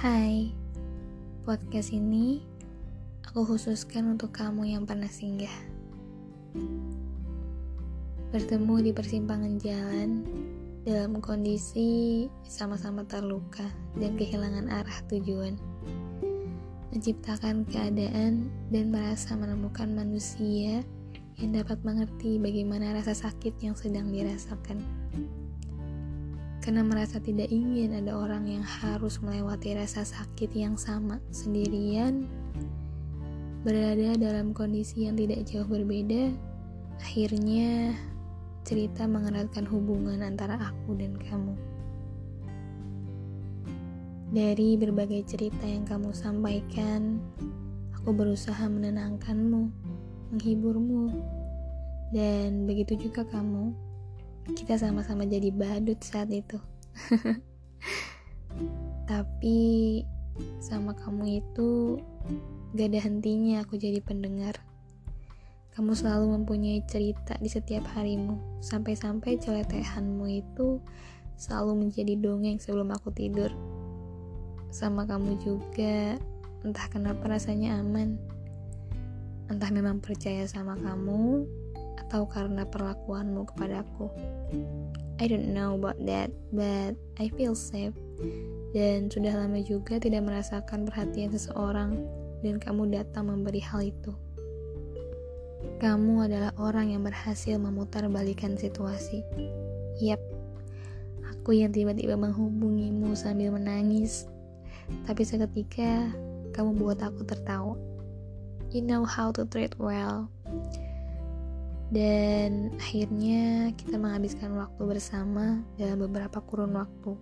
Hai, podcast ini aku khususkan untuk kamu yang pernah singgah. Bertemu di persimpangan jalan dalam kondisi sama-sama terluka dan kehilangan arah tujuan. Menciptakan keadaan dan merasa menemukan manusia yang dapat mengerti bagaimana rasa sakit yang sedang dirasakan karena merasa tidak ingin ada orang yang harus melewati rasa sakit yang sama sendirian, berada dalam kondisi yang tidak jauh berbeda, akhirnya cerita mengeratkan hubungan antara aku dan kamu. Dari berbagai cerita yang kamu sampaikan, aku berusaha menenangkanmu, menghiburmu, dan begitu juga kamu kita sama-sama jadi badut saat itu. Tapi sama kamu itu gak ada hentinya aku jadi pendengar. Kamu selalu mempunyai cerita di setiap harimu. Sampai-sampai celetehanmu itu selalu menjadi dongeng sebelum aku tidur. Sama kamu juga entah kenapa rasanya aman. Entah memang percaya sama kamu atau karena perlakuanmu kepadaku. I don't know about that, but I feel safe. Dan sudah lama juga tidak merasakan perhatian seseorang dan kamu datang memberi hal itu. Kamu adalah orang yang berhasil memutar balikan situasi. Yap, aku yang tiba-tiba menghubungimu sambil menangis. Tapi seketika kamu buat aku tertawa. You know how to treat well dan akhirnya kita menghabiskan waktu bersama dalam beberapa kurun waktu.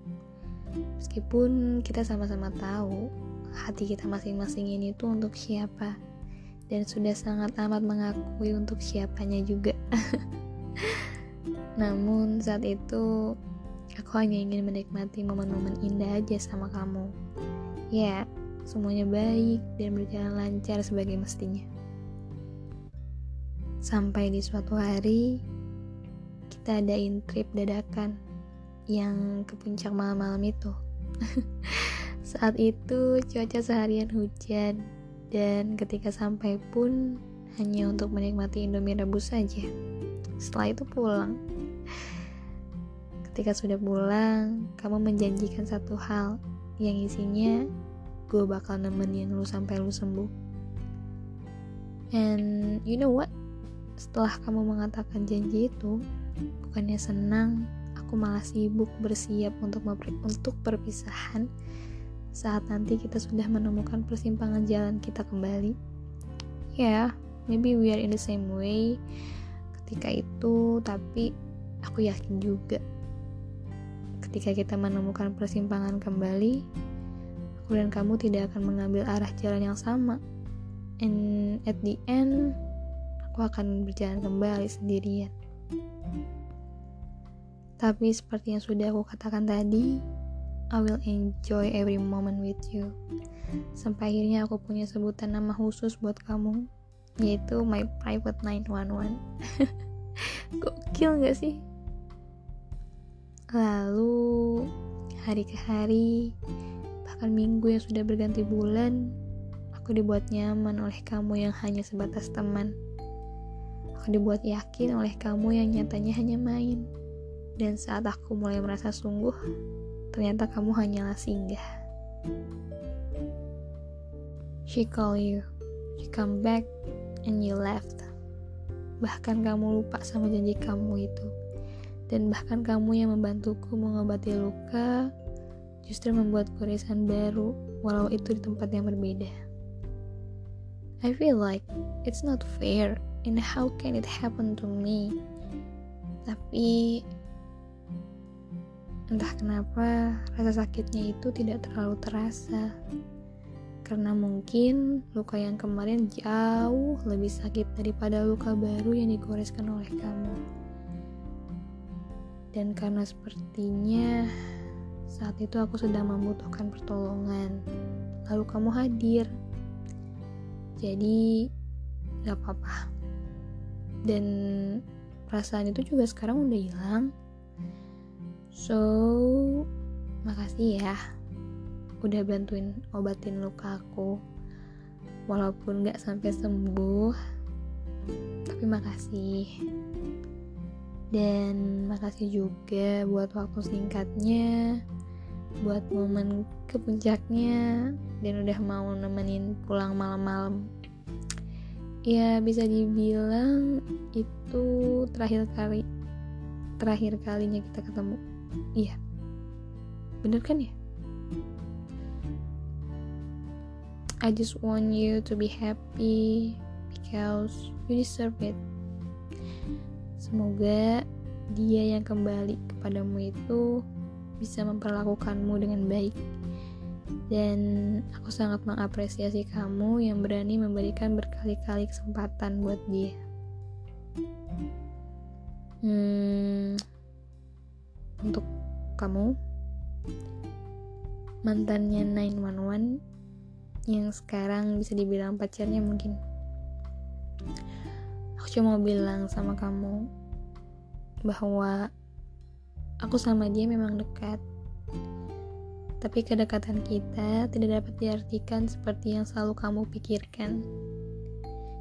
Meskipun kita sama-sama tahu hati kita masing-masing ini tuh untuk siapa dan sudah sangat amat mengakui untuk siapanya juga. Namun saat itu aku hanya ingin menikmati momen-momen indah aja sama kamu. Ya, semuanya baik dan berjalan lancar sebagai mestinya. Sampai di suatu hari, kita adain trip dadakan yang ke puncak malam-malam itu. Saat itu cuaca seharian hujan dan ketika sampai pun hanya untuk menikmati Indomie rebus saja. Setelah itu pulang. Ketika sudah pulang, kamu menjanjikan satu hal yang isinya gue bakal nemenin lu sampai lu sembuh. And you know what? Setelah kamu mengatakan janji itu, bukannya senang, aku malah sibuk bersiap untuk untuk perpisahan saat nanti kita sudah menemukan persimpangan jalan kita kembali. Ya, yeah, maybe we are in the same way ketika itu, tapi aku yakin juga ketika kita menemukan persimpangan kembali, aku dan kamu tidak akan mengambil arah jalan yang sama. And at the end, aku akan berjalan kembali sendirian. Tapi seperti yang sudah aku katakan tadi, I will enjoy every moment with you. Sampai akhirnya aku punya sebutan nama khusus buat kamu, yaitu my private 911. Gokil gak sih? Lalu, hari ke hari, bahkan minggu yang sudah berganti bulan, aku dibuat nyaman oleh kamu yang hanya sebatas teman dibuat yakin oleh kamu yang nyatanya hanya main. Dan saat aku mulai merasa sungguh, ternyata kamu hanyalah singgah. She call you, she come back, and you left. Bahkan kamu lupa sama janji kamu itu. Dan bahkan kamu yang membantuku mengobati luka, justru membuat goresan baru, walau itu di tempat yang berbeda. I feel like it's not fair and how can it happen to me? Tapi entah kenapa rasa sakitnya itu tidak terlalu terasa. Karena mungkin luka yang kemarin jauh lebih sakit daripada luka baru yang digoreskan oleh kamu. Dan karena sepertinya saat itu aku sedang membutuhkan pertolongan. Lalu kamu hadir. Jadi gak apa-apa dan perasaan itu juga sekarang udah hilang. So makasih ya udah bantuin obatin luka aku. Walaupun gak sampai sembuh tapi makasih. Dan makasih juga buat waktu singkatnya buat momen ke puncaknya. Dan udah mau nemenin pulang malam-malam ya bisa dibilang itu terakhir kali terakhir kalinya kita ketemu iya bener kan ya I just want you to be happy because you deserve it. Semoga dia yang kembali kepadamu itu bisa memperlakukanmu dengan baik. Dan aku sangat mengapresiasi kamu yang berani memberikan berkali-kali kesempatan buat dia. Hmm, untuk kamu, mantannya 911 yang sekarang bisa dibilang pacarnya mungkin aku cuma mau bilang sama kamu bahwa aku sama dia memang dekat tapi kedekatan kita tidak dapat diartikan seperti yang selalu kamu pikirkan.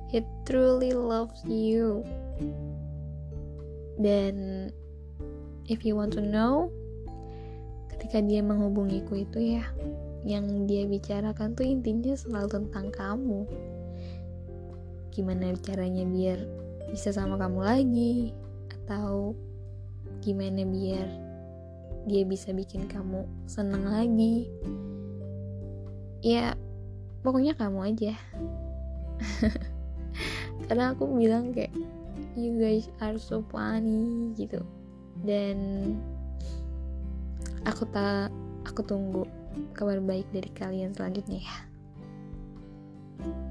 He truly loves you. Dan if you want to know ketika dia menghubungiku itu ya yang dia bicarakan tuh intinya selalu tentang kamu. Gimana caranya biar bisa sama kamu lagi? Atau gimana biar dia bisa bikin kamu seneng lagi. Ya pokoknya kamu aja. Karena aku bilang kayak you guys are so funny gitu. Dan aku tak aku tunggu kabar baik dari kalian selanjutnya ya. thank you